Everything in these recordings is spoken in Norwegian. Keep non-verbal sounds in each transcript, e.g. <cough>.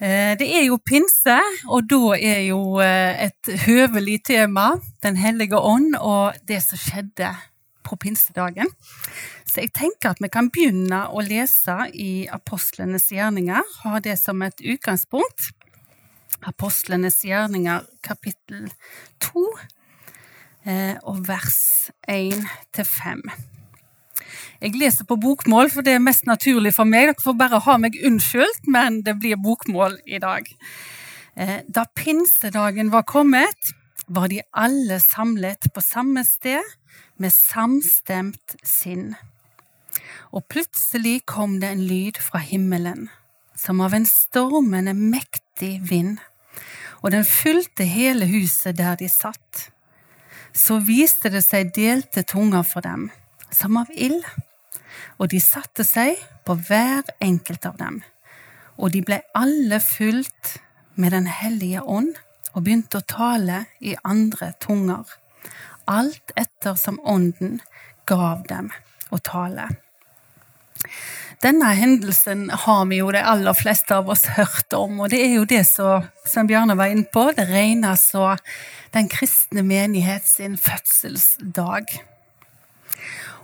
Eh, det er jo pinse, og da er jo eh, et høvelig tema Den hellige ånd og det som skjedde på pinsedagen. Så jeg tenker at vi kan begynne å lese i Apostlenes gjerninger, ha det som et utgangspunkt. Apostlenes gjerninger kapittel 2 eh, og vers 1 til 5. Jeg leser på bokmål, for det er mest naturlig for meg. Dere får bare ha meg unnskyldt, men det blir bokmål i dag. Eh, da pinsedagen var kommet, var de alle samlet på samme sted med samstemt sinn. Og plutselig kom det en lyd fra himmelen, som av en stormende mektig vind, og den fylte hele huset der de satt. Så viste det seg delte tunger for dem, som av ild og de satte seg på hver enkelt av dem. Og de ble alle fulgt med Den hellige ånd og begynte å tale i andre tunger, alt etter som Ånden gav dem å tale. Denne hendelsen har vi jo de aller fleste av oss hørt om, og det er jo det som, som Bjarne var inne på, det regnes som den kristne menighet sin fødselsdag.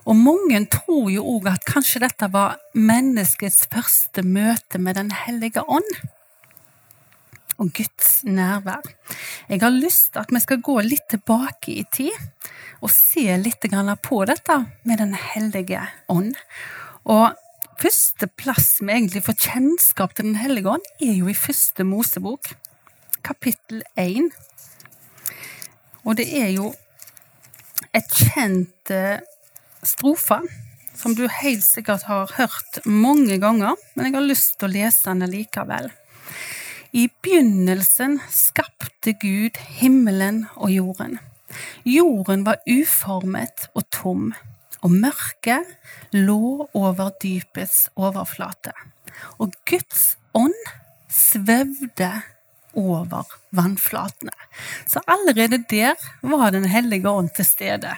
Og mange tror jo òg at kanskje dette var menneskets første møte med Den hellige ånd. Og Guds nærvær. Jeg har lyst til at vi skal gå litt tilbake i tid og se litt på dette med Den hellige ånd. Og første plass vi egentlig får kjennskap til Den hellige ånd, er jo i første Mosebok, kapittel 1. Og det er jo et kjent eh, strofe som du helt sikkert har hørt mange ganger, men jeg har lyst til å lese den likevel. I begynnelsen skapte Gud himmelen og jorden. Jorden var uformet og tom, og mørket lå over dypets overflate. Og Guds ånd svevde over vannflatene. Så allerede der var Den hellige ånd til stede.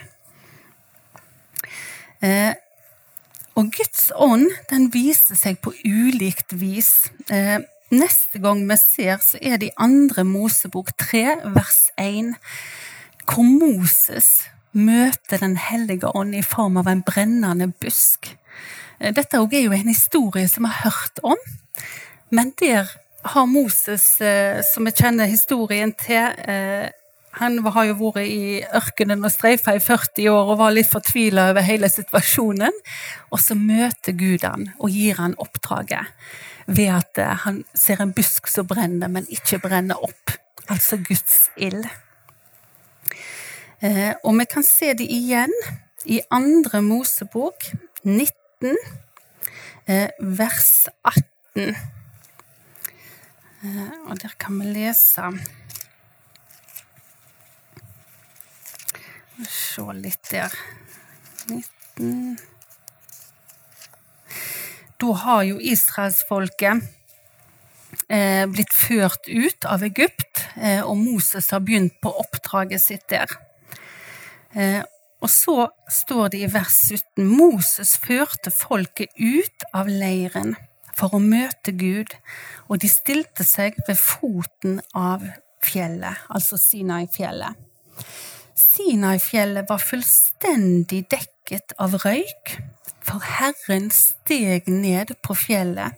Eh, og Guds ånd den viser seg på ulikt vis. Eh, neste gang vi ser, så er det i andre Mosebok 3, vers 1, hvor Moses møter Den hellige ånd i form av en brennende busk. Eh, dette er jo en historie som vi har hørt om, men der har Moses, som vi kjenner historien til, han har jo vært i ørkenen og streifa i 40 år og var litt fortvila over hele situasjonen. Og så møter Gud han og gir han oppdraget ved at eh, han ser en busk som brenner, men ikke brenner opp. Altså Guds ild. Eh, og vi kan se det igjen i andre Mosebok 19, eh, vers 18. Og der kan vi lese Se litt der 19 Da har jo israelsfolket eh, blitt ført ut av Egypt, eh, og Moses har begynt på oppdraget sitt der. Eh, og så står det i vers 17 Moses førte folket ut av leiren for å møte Gud, og de stilte seg ved foten av fjellet, altså Sinai-fjellet. Sinai-fjellet var fullstendig dekket av røyk, for Herren steg ned på fjellet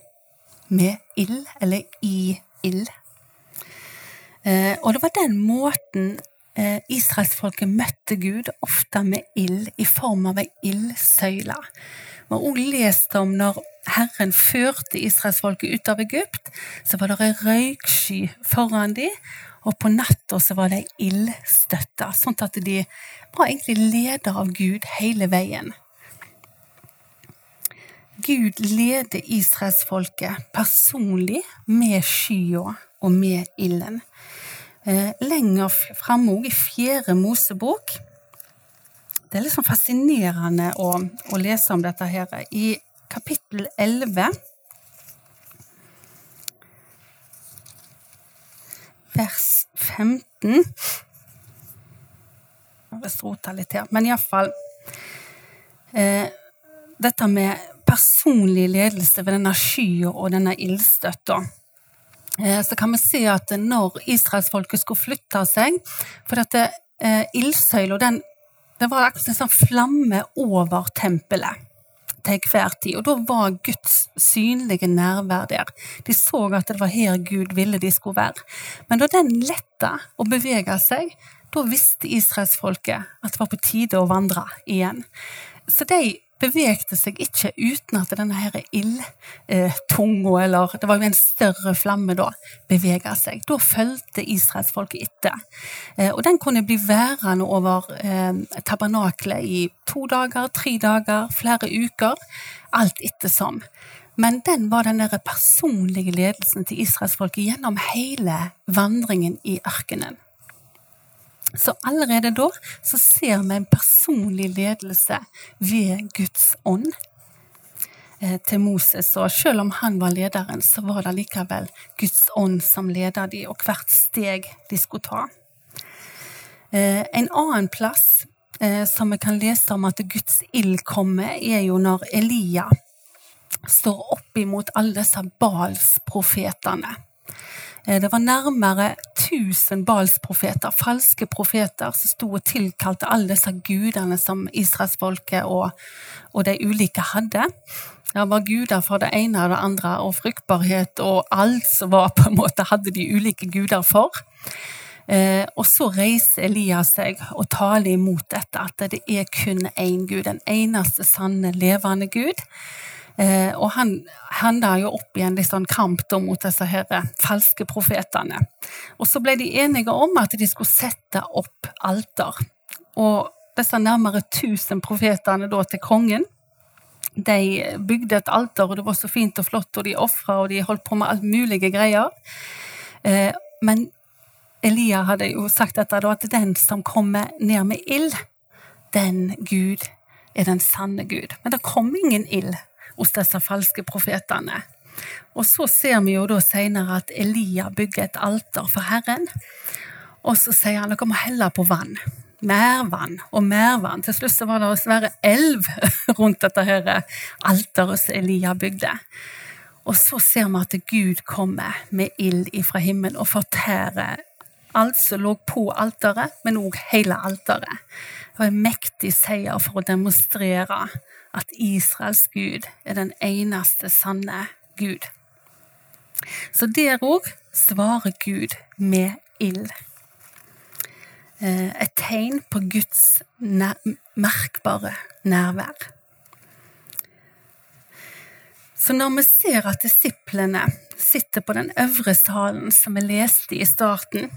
med ild, eller i ild. Eh, og det var den måten eh, israelsfolket møtte Gud, ofte med ild, i form av ei ildsøyle. Vi har òg lest om når Herren førte israelsfolket ut av Egypt, så var det ei røyksky foran dem, og på natta så var de ildstøtta, sånn at de var egentlig leder av Gud hele veien. Gud leder israelsfolket personlig med skya og med ilden. Eh, lenger framme i fjerde Mosebok Det er liksom fascinerende å, å lese om dette her. I kapittel 11 vers 15 Jeg rota litt her, men iallfall eh, Dette med personlig ledelse ved denne skya og denne ildstøtta. eh, så kan vi se at når israelsfolket skulle flytte seg For dette eh, ildsøyla, den det var akkurat en sånn flamme over tempelet til hver tid, og da var Guds synlige nærvær der. De så at det var her Gud ville de skulle være. Men da den letta og bevega seg, da visste israelsfolket at det var på tide å vandre igjen. Så de bevegde seg ikke uten at denne her ildtunga, eller det var jo en større flamme da, bevega seg. Da fulgte israelsfolket etter. Eh, og den kunne bli værende over eh, tabernaklet i to dager, tre dager, flere uker, alt ettersom. Men den var den personlige ledelsen til israelsfolket gjennom hele vandringen i ørkenen. Så allerede da så ser vi en personlig ledelse ved Guds ånd eh, til Moses. Og selv om han var lederen, så var det likevel Guds ånd som leder de, og hvert steg de skulle ta. Eh, en annen plass eh, som vi kan lese om at Guds ild kommer, er jo når Elia står opp imot alle disse Bals-profetene. Eh, det var nærmere 1000 Bals-profeter, falske profeter, som sto og tilkalte alle disse gudene som israelsfolket og, og de ulike hadde. Det var guder for det ene og det andre, og fruktbarhet og alt som var på en måte hadde de ulike guder for. Eh, og så reiser Elias seg og taler imot dette, at det er kun én Gud, den eneste sanne, levende Gud. Eh, og han handa jo opp i en litt sånn kamp da, mot disse her eh, falske profetene. Og så ble de enige om at de skulle sette opp alter. Og disse nærmere 1000 profetene da til kongen, de bygde et alter, og det var så fint og flott, og de ofra, og de holdt på med alt mulige greier. Eh, men Elia hadde jo sagt dette, da, at den som kommer ned med ild, den Gud er den sanne Gud. Men det kom ingen ild hos disse falske profetene. Og så ser vi jo da senere at Elia bygger et alter for Herren. Og så sier han dere må helle på vann. Mer vann og mer vann. Til slutt så var det å svære elv <laughs> rundt dette her alteret som Elia bygde. Og så ser vi at Gud kommer med ild ifra himmelen og fortærer alt som lå på alteret, men òg hele alteret. Det var en mektig seier for å demonstrere at Israels Gud er den eneste sanne Gud. Så der òg svarer Gud med ild. Eh, et tegn på Guds merkbare nærvær. Så når vi ser at disiplene sitter på den øvre salen som vi leste i starten,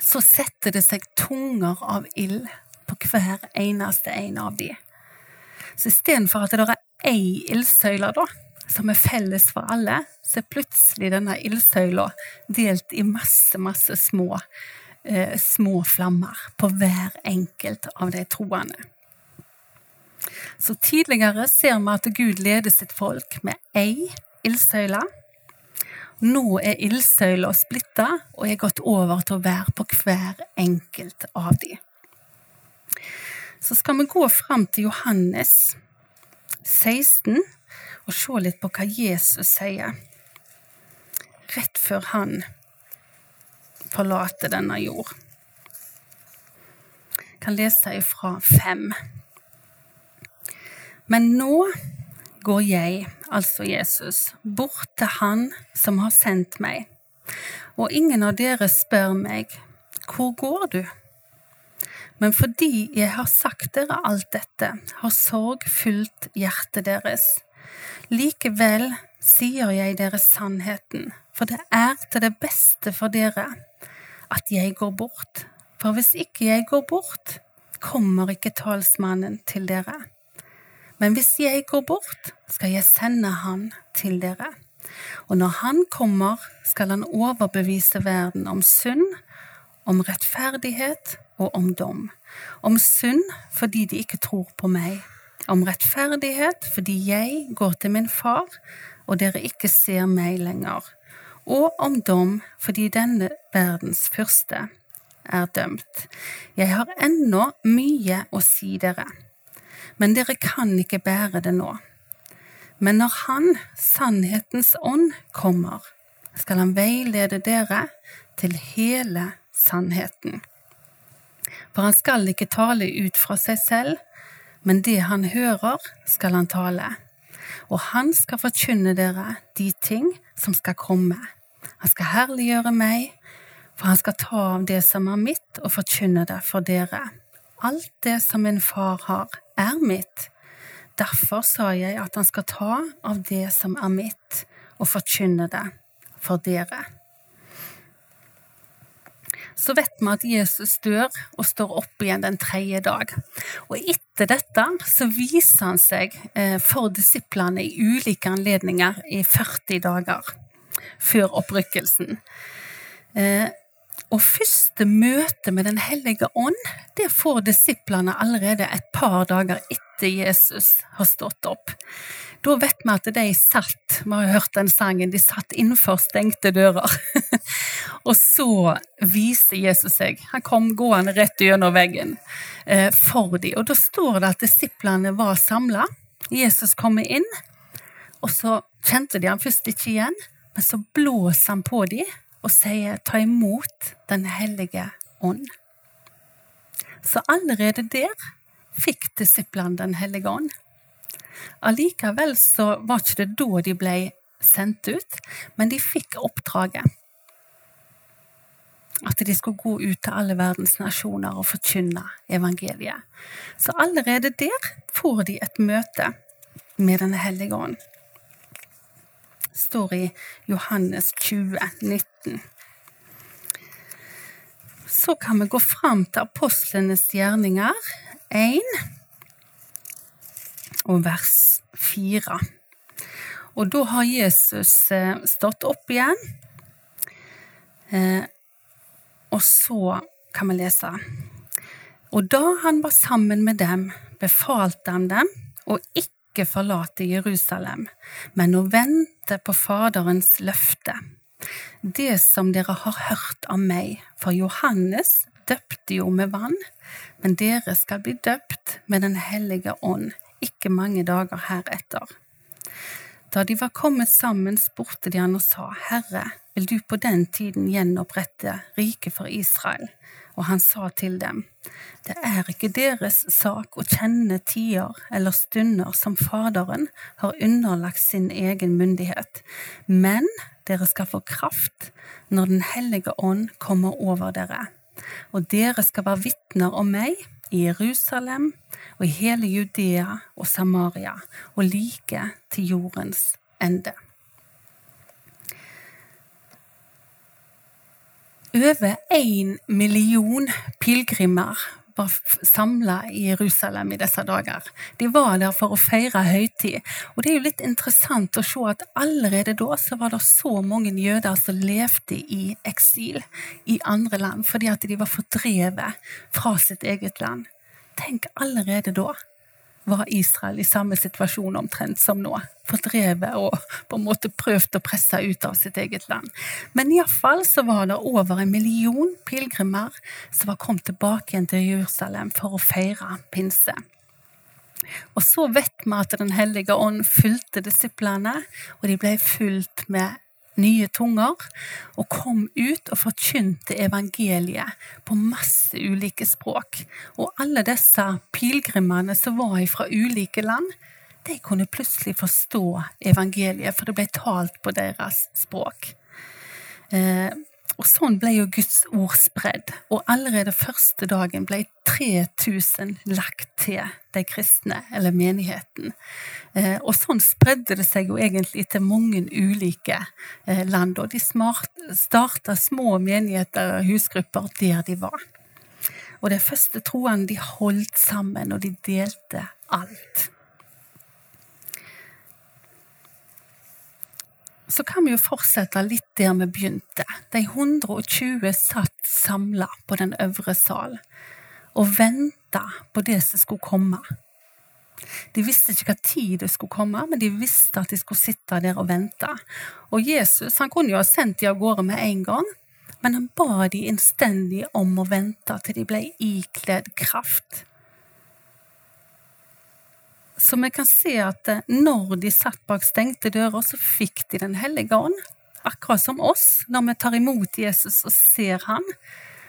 så setter det seg tunger av ild på hver eneste en av dem. Så istedenfor at det er ei ildsøyle, som er felles for alle, så er plutselig denne ildsøyla delt i masse, masse små, eh, små flammer på hver enkelt av de troende. Så tidligere ser vi at Gud leder sitt folk med ei ildsøyle. Nå er ildsøyla splitta og jeg er gått over til å være på hver enkelt av dem så skal vi gå fram til Johannes 16 og se litt på hva Jesus sier rett før han forlater denne jord. Jeg kan lese ifra fem. Men nå går jeg, altså Jesus, bort til Han som har sendt meg, og ingen av dere spør meg, hvor går du? Men fordi jeg har sagt dere alt dette, har sorg fylt hjertet deres. Likevel sier jeg dere sannheten, for det er til det beste for dere at jeg går bort. For hvis ikke jeg går bort, kommer ikke talsmannen til dere. Men hvis jeg går bort, skal jeg sende han til dere. Og når han kommer, skal han overbevise verden om synd, om rettferdighet og om dom. Om synd fordi de ikke tror på meg. Om rettferdighet fordi jeg går til min far, og dere ikke ser meg lenger. Og om dom fordi denne verdens første er dømt. Jeg har ennå mye å si dere, men dere kan ikke bære det nå. Men når Han, sannhetens ånd, kommer, skal han veilede dere til hele sannheten. For han skal ikke tale ut fra seg selv, men det han hører, skal han tale. Og han skal forkynne dere de ting som skal komme. Han skal herliggjøre meg, for han skal ta av det som er mitt, og forkynne det for dere. Alt det som min far har, er mitt. Derfor sa jeg at han skal ta av det som er mitt, og forkynne det for dere. Så vet vi at Jesus dør og står opp igjen den tredje dag. Og etter dette så viser han seg eh, for disiplene i ulike anledninger i 40 dager før opprykkelsen. Og første møte med Den hellige ånd det får disiplene allerede et par dager etter Jesus har stått opp. Da vet vi at de satt vi har hørt den sangen, de satt innenfor stengte dører. <laughs> og så viser Jesus seg. Han kom gående rett gjennom veggen eh, for dem. Og da står det at disiplene var samla. Jesus kommer inn, og så kjente de han først ikke igjen, men så blåser han på dem og sier ta imot Den hellige ånd. Så allerede der fikk disiplene Den hellige ånd. Allikevel så var ikke det da de ble sendt ut, men de fikk oppdraget. At de skulle gå ut til alle verdens nasjoner og forkynne evangeliet. Så allerede der får de et møte med Den hellige ånd. Står i Johannes 20, 19. Så kan vi gå fram til apostlenes gjerninger 1 og vers 4. Og da har Jesus eh, stått opp igjen, eh, og så kan vi lese Og da han var sammen med dem, befalte han dem å ikke forlate Jerusalem, men å vente på Faderens løfte. Det som dere har hørt av meg, for Johannes døpte jo med vann, men dere skal bli døpt med Den hellige ånd ikke mange dager heretter. Da de var kommet sammen, spurte de han og sa, Herre, vil du på den tiden gjenopprette riket for Israel? Og han sa til dem, Det er ikke deres sak å kjenne tider eller stunder som Faderen har underlagt sin egen myndighet, men dere skal få kraft når Den hellige ånd kommer over dere, og dere skal være vitner om meg i Jerusalem og i hele Judea og Samaria og like til jordens ende. Over én million pilegrimer var samla i Jerusalem i disse dager. De var der for å feire høytid. Og det er jo litt interessant å se at allerede da så var det så mange jøder som levde i eksil i andre land, fordi at de var fordrevet fra sitt eget land. Tenk allerede da var Israel i samme situasjon omtrent som nå. Fordrevet og på en måte prøvd å presse ut av sitt eget land. Men iallfall så var det over en million pilegrimer som var kommet tilbake igjen til Jerusalem for å feire pinse. Og så vet vi at Den hellige ånd fulgte disiplene, og de ble fulgt med nye tunger, og kom ut og forkynte evangeliet på masse ulike språk. Og alle disse pilegrimene som var fra ulike land, de kunne plutselig forstå evangeliet, for det ble talt på deres språk. Og sånn ble jo Guds ord spredd, og allerede første dagen ble 3000 lagt til de kristne, eller menigheten. Eh, og sånn spredde det seg jo egentlig til mange ulike eh, land, og de starta små menigheter og husgrupper der de var. Og de første troende de holdt sammen, og de delte alt. Så kan vi jo fortsette litt der vi begynte. De 120 satt samla på den øvre sal og venta på det som skulle komme. De visste ikke hva tid det skulle komme, men de visste at de skulle sitte der og vente. Og Jesus han kunne jo ha sendt de av gårde med en gang, men han ba de innstendig om å vente til de ble ikledd kraft. Så vi kan se at eh, når de satt bak stengte dører, så fikk de Den hellige ånd. akkurat som oss, når vi tar imot Jesus og ser ham,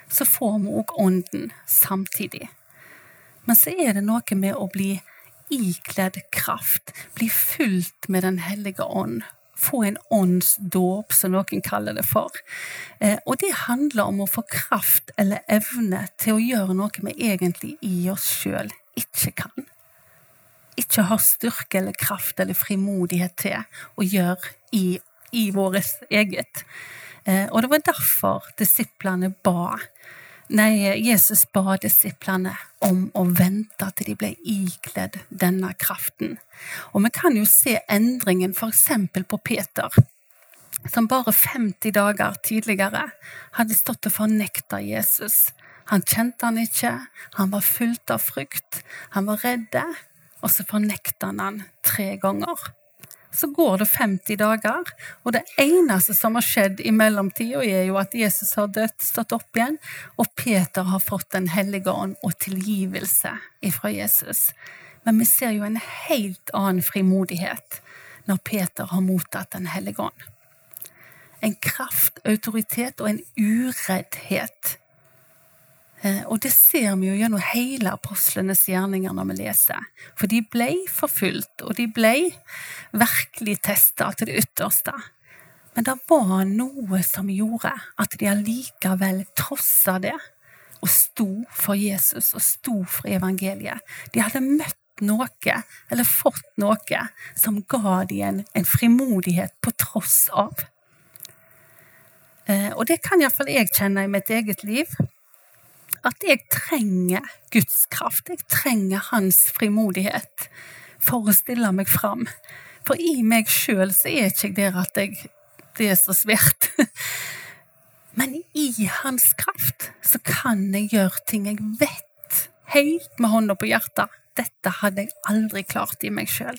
så får vi òg ånden samtidig. Men så er det noe med å bli ikledd kraft, bli fylt med Den hellige ånd. Få en åndsdåp, som noen kaller det for. Eh, og det handler om å få kraft eller evne til å gjøre noe vi egentlig i oss sjøl ikke kan. Ikke har styrke eller kraft eller frimodighet til å gjøre i, i vårt eget. Eh, og det var derfor disiplene ba Nei, Jesus ba disiplene om å vente til de ble ikledd denne kraften. Og vi kan jo se endringen f.eks. på Peter, som bare 50 dager tidligere hadde stått og fornekta Jesus. Han kjente han ikke, han var fullt av frykt, han var redde, og så fornekter han han tre ganger. Så går det 50 dager, og det eneste som har skjedd i mellomtida, er jo at Jesus har dødd, stått opp igjen, og Peter har fått Den hellige ånd og tilgivelse ifra Jesus. Men vi ser jo en helt annen frimodighet når Peter har mottatt Den hellige ånd. En kraft, autoritet og en ureddhet og det ser vi jo gjennom hele apostlenes gjerninger når vi leser. For de ble forfulgt, og de ble virkelig testa til det ytterste. Men det var noe som gjorde at de allikevel trossa det, og sto for Jesus og sto for evangeliet. De hadde møtt noe, eller fått noe, som ga dem en, en frimodighet på tross av. Eh, og det kan iallfall jeg kjenne i mitt eget liv at jeg trenger Guds kraft. Jeg trenger Hans frimodighet for å stille meg fram. For i meg sjøl så er ikke jeg der at jeg, det er så svært. <laughs> Men i Hans kraft så kan jeg gjøre ting jeg vet helt med hånda på hjertet. Dette hadde jeg aldri klart i meg sjøl.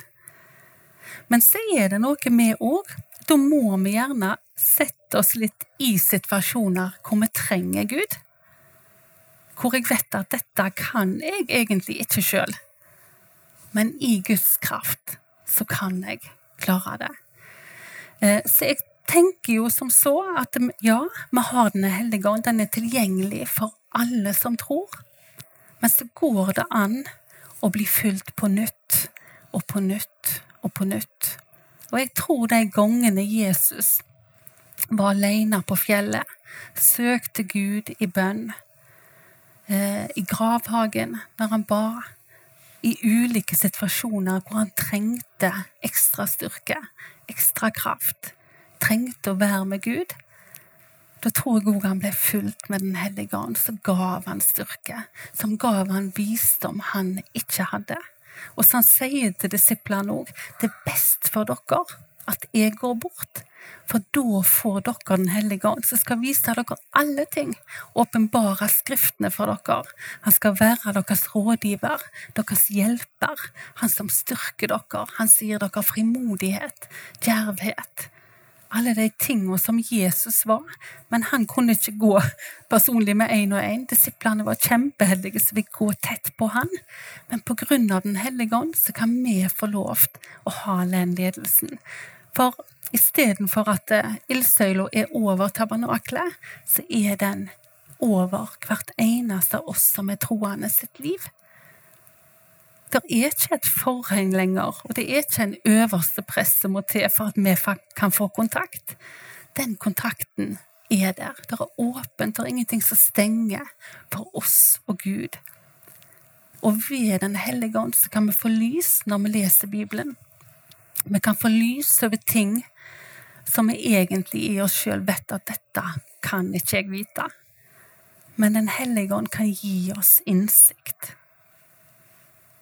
Men så er det noe med òg. Da må vi gjerne sette oss litt i situasjoner hvor vi trenger Gud hvor jeg vet at dette kan jeg egentlig ikke sjøl. Men i Guds kraft så kan jeg klare det. Eh, så jeg tenker jo som så at ja, vi har Den hellige ånd, den er tilgjengelig for alle som tror. Men så går det an å bli fylt på nytt og på nytt og på nytt. Og jeg tror de gangene Jesus var alene på fjellet, søkte Gud i bønn, i gravhagen, når han ba, i ulike situasjoner hvor han trengte ekstra styrke, ekstra kraft, trengte å være med Gud. Da tror jeg òg han ble fulgt med Den hellige ånd, som gav han styrke, som gav han visdom han ikke hadde. Og så han sier til disiplene òg, det er best for dere at jeg går bort, for da får dere Den hellige ånd, som skal vise dere alle ting. Åpenbare Skriftene for dere. Han skal være deres rådgiver, deres hjelper. Han som styrker dere. Han som gir dere frimodighet, djervhet. Alle de tingene som Jesus var. Men han kunne ikke gå personlig med én og én. Disiplene var kjempeheldige som fikk gå tett på han. Men på grunn av Den hellige ånd så kan vi få lov å ha den ledelsen. For istedenfor at eh, ildsøyla er over tabernaklet, så er den over hvert eneste av oss som er troende sitt liv. Det er ikke et forheng lenger, og det er ikke en øverste press som må til for at vi kan få kontakt. Den kontakten er der. Det er åpent, det er ingenting som stenger for oss og Gud. Og ved Den hellige ånd så kan vi få lys når vi leser Bibelen. Vi kan få lys over ting som vi egentlig i oss sjøl vet at dette kan ikke jeg vite. Men Den hellige ånd kan gi oss innsikt.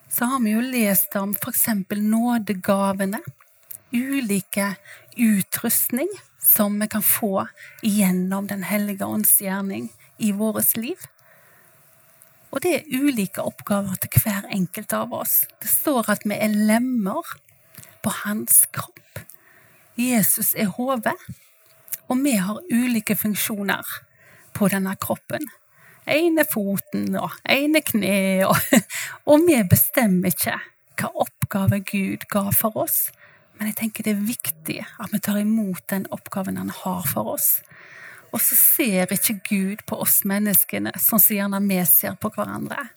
Så har vi jo lest om eksempel nådegavene. Ulike utrustning som vi kan få gjennom Den hellige ånds gjerning i vårt liv. Og det er ulike oppgaver til hver enkelt av oss. Det står at vi er lemmer på hans kropp. Jesus er hodet, og vi har ulike funksjoner på denne kroppen. Ene foten og ene kne, og, og vi bestemmer ikke hva oppgave Gud ga for oss, Men jeg tenker det er viktig at vi tar imot den oppgaven han har for oss. Og så ser ikke Gud på oss menneskene sånn som gjerne vi ser på hverandre.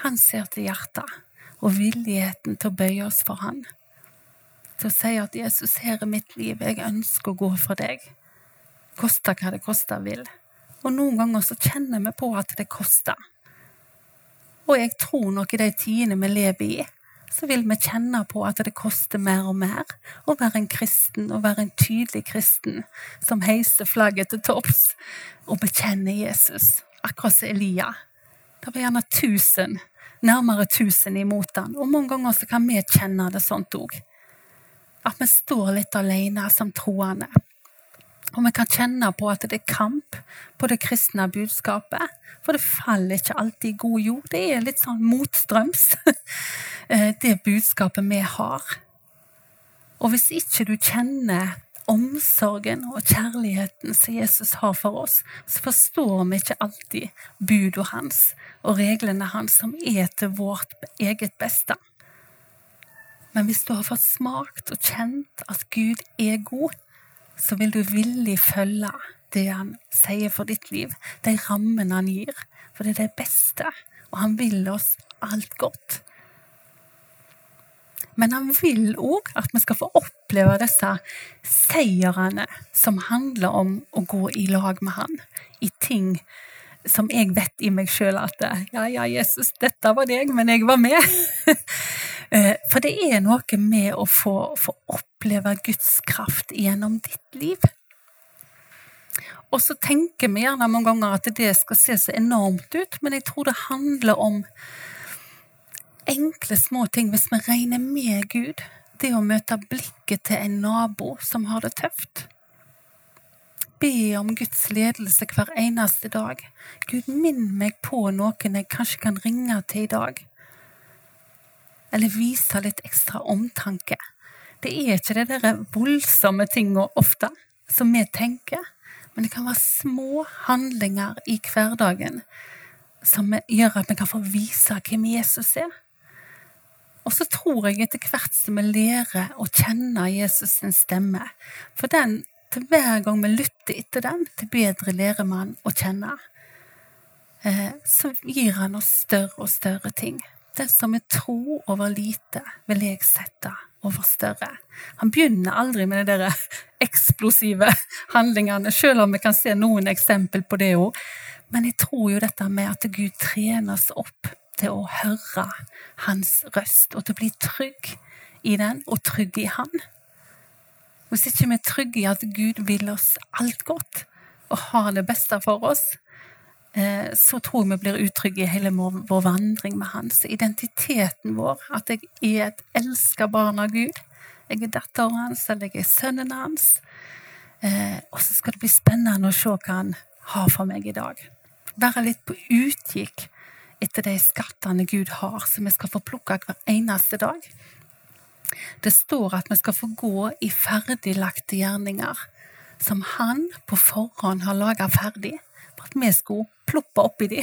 Han ser til hjertet og villigheten til å bøye oss for han. Til å si at 'Jesus, her er mitt liv, jeg ønsker å gå for deg'. koste hva det koste vil. Og noen ganger så kjenner vi på at det koster. Og jeg tror nok i de tidene vi lever i, så vil vi kjenne på at det koster mer og mer å være en kristen, og være en tydelig kristen som heiser flagget til topps og bekjenner Jesus, akkurat som Elia. Det var gjerne tusen nærmere tusen imot han. Og mange ganger så kan vi kjenne det sånt òg. At vi står litt alene som troende. Og vi kan kjenne på at det er kamp på det kristne budskapet. For det faller ikke alltid i god jord. Det er litt sånn motstrøms, <laughs> eh, det budskapet vi har. Og hvis ikke du kjenner omsorgen og kjærligheten som Jesus har for oss, så forstår vi ikke alltid budene hans og reglene hans som er til vårt eget beste. Men hvis du har fått smakt og kjent at Gud er god, så vil du villig følge det han sier for ditt liv, de rammene han gir. For det er det beste, og han vil oss alt godt. Men han vil òg at vi skal få oppleve disse seierne som handler om å gå i lag med han i ting som jeg vet i meg sjøl at ja, ja, Jesus, dette var deg, men jeg var med. <laughs> Eh, for det er noe med å få, få oppleve Guds kraft gjennom ditt liv. Og så tenker vi gjerne mange ganger at det skal se så enormt ut, men jeg tror det handler om enkle, små ting hvis vi regner med Gud. Det å møte blikket til en nabo som har det tøft be om Guds ledelse hver eneste dag. Gud, minn meg på noen jeg kanskje kan ringe til i dag. Eller vise litt ekstra omtanke. Det er ikke de der voldsomme tinga ofte som vi tenker, men det kan være små handlinger i hverdagen som gjør at vi kan få vise hvem Jesus er. Og så tror jeg etter hvert som vi lærer å kjenne Jesus' sin stemme, for den til hver gang vi lytter etter den, til bedre lærer man å kjenne. Eh, så gir han oss større og større ting. Det som er tro over lite, vil jeg sette over større. Han begynner aldri med de der <laughs> eksplosive handlingene, selv om vi kan se noen eksempel på det òg. Men jeg tror jo dette med at Gud trener oss opp til å høre hans røst, og til å bli trygg i den, og trygg i Han. Hvis ikke vi er trygge i at Gud vil oss alt godt og har det beste for oss, så tror jeg vi blir utrygge i hele vår vandring med hans. Identiteten vår, at jeg er et elska barn av Gud. Jeg er datteren hans, eller jeg er sønnen hans. Eh, og så skal det bli spennende å se hva han har for meg i dag. Være litt på utkikk etter de skattene Gud har, som vi skal få plukke hver eneste dag. Det står at vi skal få gå i ferdiglagte gjerninger som han på forhånd har laga ferdig, for at vi skulle ploppe oppi de.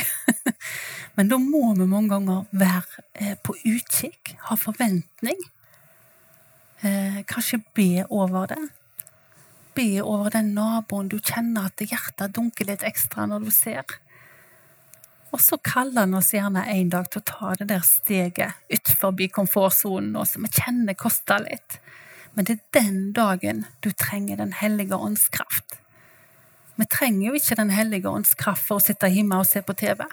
<laughs> Men da må vi mange ganger være eh, på utkikk, ha forventning. Eh, kanskje be over det. Be over den naboen du kjenner at hjertet dunker litt ekstra når du ser. Og så kaller han oss gjerne en dag til å ta det der steget utenfor komfortsonen som vi kjenner koster litt. Men det er den dagen du trenger Den hellige åndskraft. kraft. Vi trenger jo ikke Den hellige ånds kraft for å sitte hjemme og se på TV.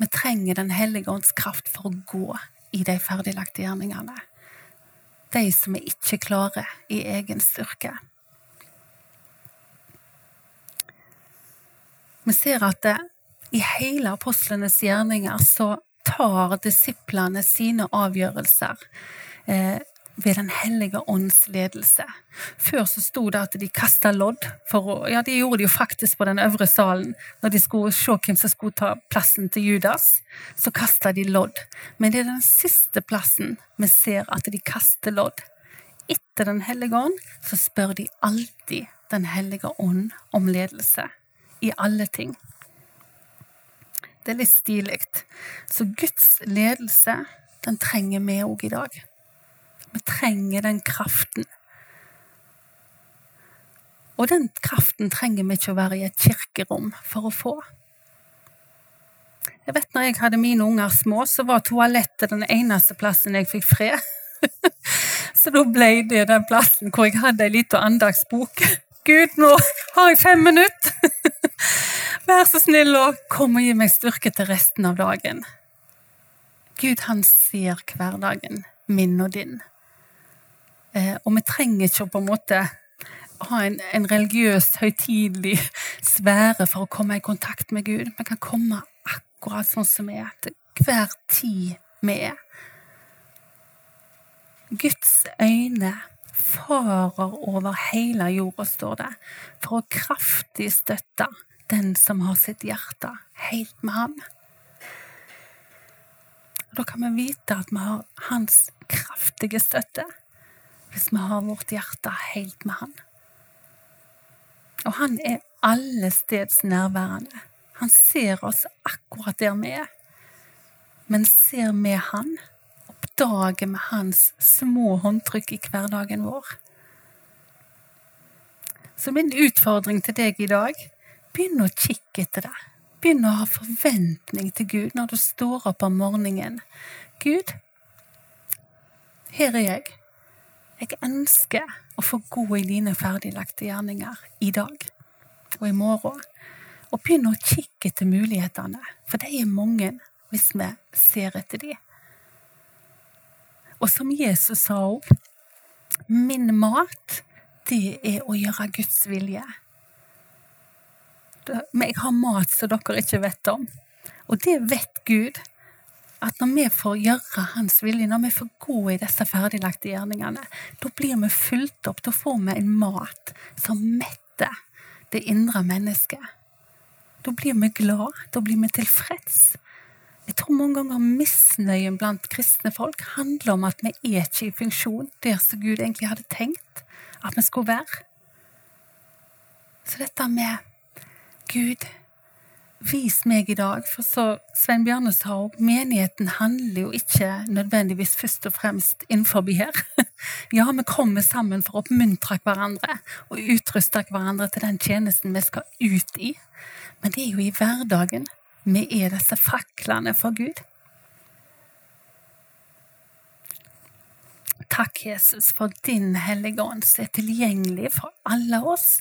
Vi trenger Den hellige ånds kraft for å gå i de ferdiglagte gjerningene. De som vi ikke klarer i egen styrke. Vi ser at det i hele apostlenes gjerninger så tar disiplene sine avgjørelser eh, ved Den hellige ånds ledelse. Før så sto det at de kasta lodd. For ja, de gjorde det jo faktisk på den øvre salen. Når de skulle se hvem som skulle ta plassen til Judas, så kasta de lodd. Men det er den siste plassen vi ser at de kaster lodd. Etter Den hellige ånd så spør de alltid Den hellige ånd om ledelse. I alle ting. Det er litt stilig. Så Guds ledelse, den trenger vi òg i dag. Vi trenger den kraften. Og den kraften trenger vi ikke å være i et kirkerom for å få. Jeg vet når jeg hadde mine unger små, så var toalettet den eneste plassen jeg fikk fred. <laughs> så da ble det den plassen hvor jeg hadde ei lita andagsbok. <laughs> Gud, nå har jeg fem minutter! <laughs> Vær så snill og kom og gi meg styrke til resten av dagen. Gud, han ser hverdagen min og din. Eh, og vi trenger ikke å på en måte ha en, en religiøs, høytidelig sfære for å komme i kontakt med Gud. Vi kan komme akkurat sånn som vi er, til hver tid vi er. Guds øyne farer over hele jorda, står det, for å kraftig støtte den som har sitt hjerte helt med ham. Da kan vi vite at vi har hans kraftige støtte hvis vi har vårt hjerte helt med han. Og han er alle steds nærværende. Han ser oss akkurat der vi er. Men ser vi han, oppdager vi hans små håndtrykk i hverdagen vår. Så min utfordring til deg i dag begynn å kikke etter det. Begynn å ha forventning til Gud når du står opp om morgenen. Gud, her er jeg. Jeg ønsker å få gå i dine ferdiglagte gjerninger i dag og i morgen og begynne å kikke etter mulighetene, for de er mange hvis vi ser etter de. Og som Jesus sa òg, min mat, det er å gjøre Guds vilje. Men jeg har mat som dere ikke vet om, og det vet Gud. At når vi får gjøre Hans vilje, når vi får gå i disse ferdiglagte gjerningene, da blir vi fulgt opp, da får vi en mat som metter det indre mennesket. Da blir vi glad, da blir vi tilfreds. Jeg tror mange ganger misnøyen blant kristne folk handler om at vi er ikke i funksjon der som Gud egentlig hadde tenkt at vi skulle være. Så dette med Gud, vis meg i dag, for så Svein Bjarne sa òg, menigheten handler jo ikke nødvendigvis først og fremst innenfor her. <laughs> Ja, vi kommer sammen for å oppmuntre hverandre og utruste hverandre til den tjenesten vi skal ut i. Men det er jo i hverdagen vi er disse faklene for Gud. Takk, Jesus, for din Hellige Ånd som er tilgjengelig for alle oss.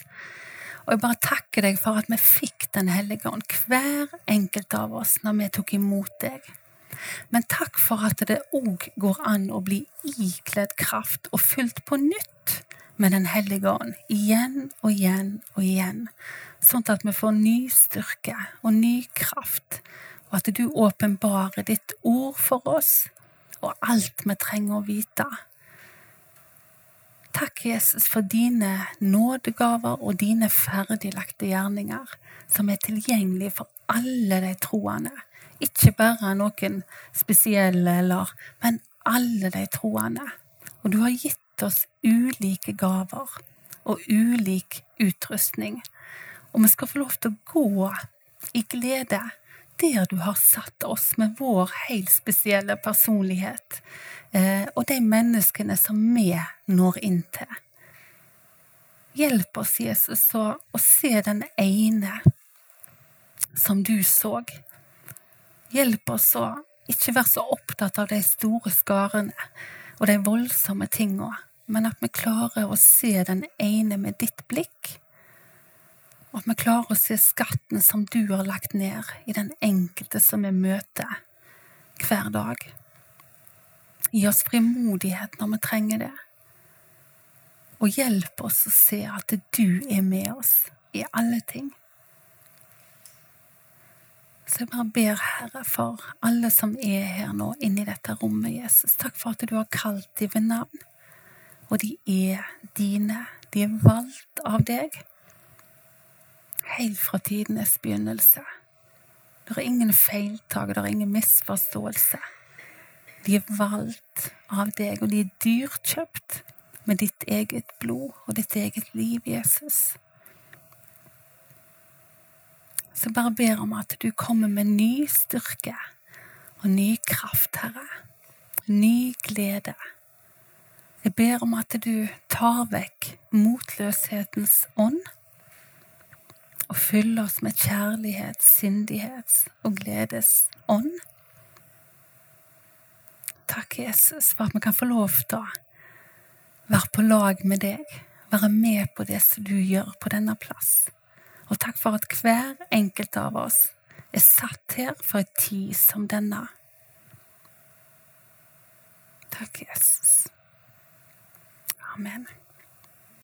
Og jeg bare takker deg for at vi fikk Den hellige ånd, hver enkelt av oss, når vi tok imot deg. Men takk for at det òg går an å bli ikledd kraft og fylt på nytt med Den hellige ånd, igjen og igjen og igjen sånn at vi får ny styrke og ny kraft, og at du åpenbarer ditt ord for oss og alt vi trenger å vite. Takk, Jesus, for dine nådegaver og dine ferdiglagte gjerninger, som er tilgjengelige for alle de troende. Ikke bare noen spesielle, eller, men alle de troende. Og du har gitt oss ulike gaver og ulik utrustning og vi skal få lov til å gå i glede der du har satt oss med vår helt spesielle personlighet, eh, og de menneskene som vi når inn til. Hjelp oss, Jesus, å, å se den ene som du så. Hjelp oss å ikke være så opptatt av de store skarene og de voldsomme tinga, men at vi klarer å se den ene med ditt blikk og at vi klarer å se skatten som du har lagt ned i den enkelte som vi møter hver dag. Gi oss frimodighet når vi trenger det, og hjelp oss å se at du er med oss i alle ting. Så jeg bare ber, Herre, for alle som er her nå inne i dette rommet, Jesus. Takk for at du har kalt dem ved navn, og de er dine. De er valgt av deg helt fra tidenes begynnelse. Det er ingen feiltak, det er ingen misforståelse. De er valgt av deg, og de er dyrkjøpt med ditt eget blod og ditt eget liv, Jesus. Så bare ber om at du kommer med ny styrke og ny kraft, Herre. Ny glede. Jeg ber om at du tar vekk motløshetens ånd og fylle oss med kjærlighet, sindighets og gledes ånd. Takk, Jesus, for at vi kan få lov til å være på lag med deg, være med på det som du gjør på denne plass. Og takk for at hver enkelt av oss er satt her for en tid som denne. Takk, Jesus. Amen.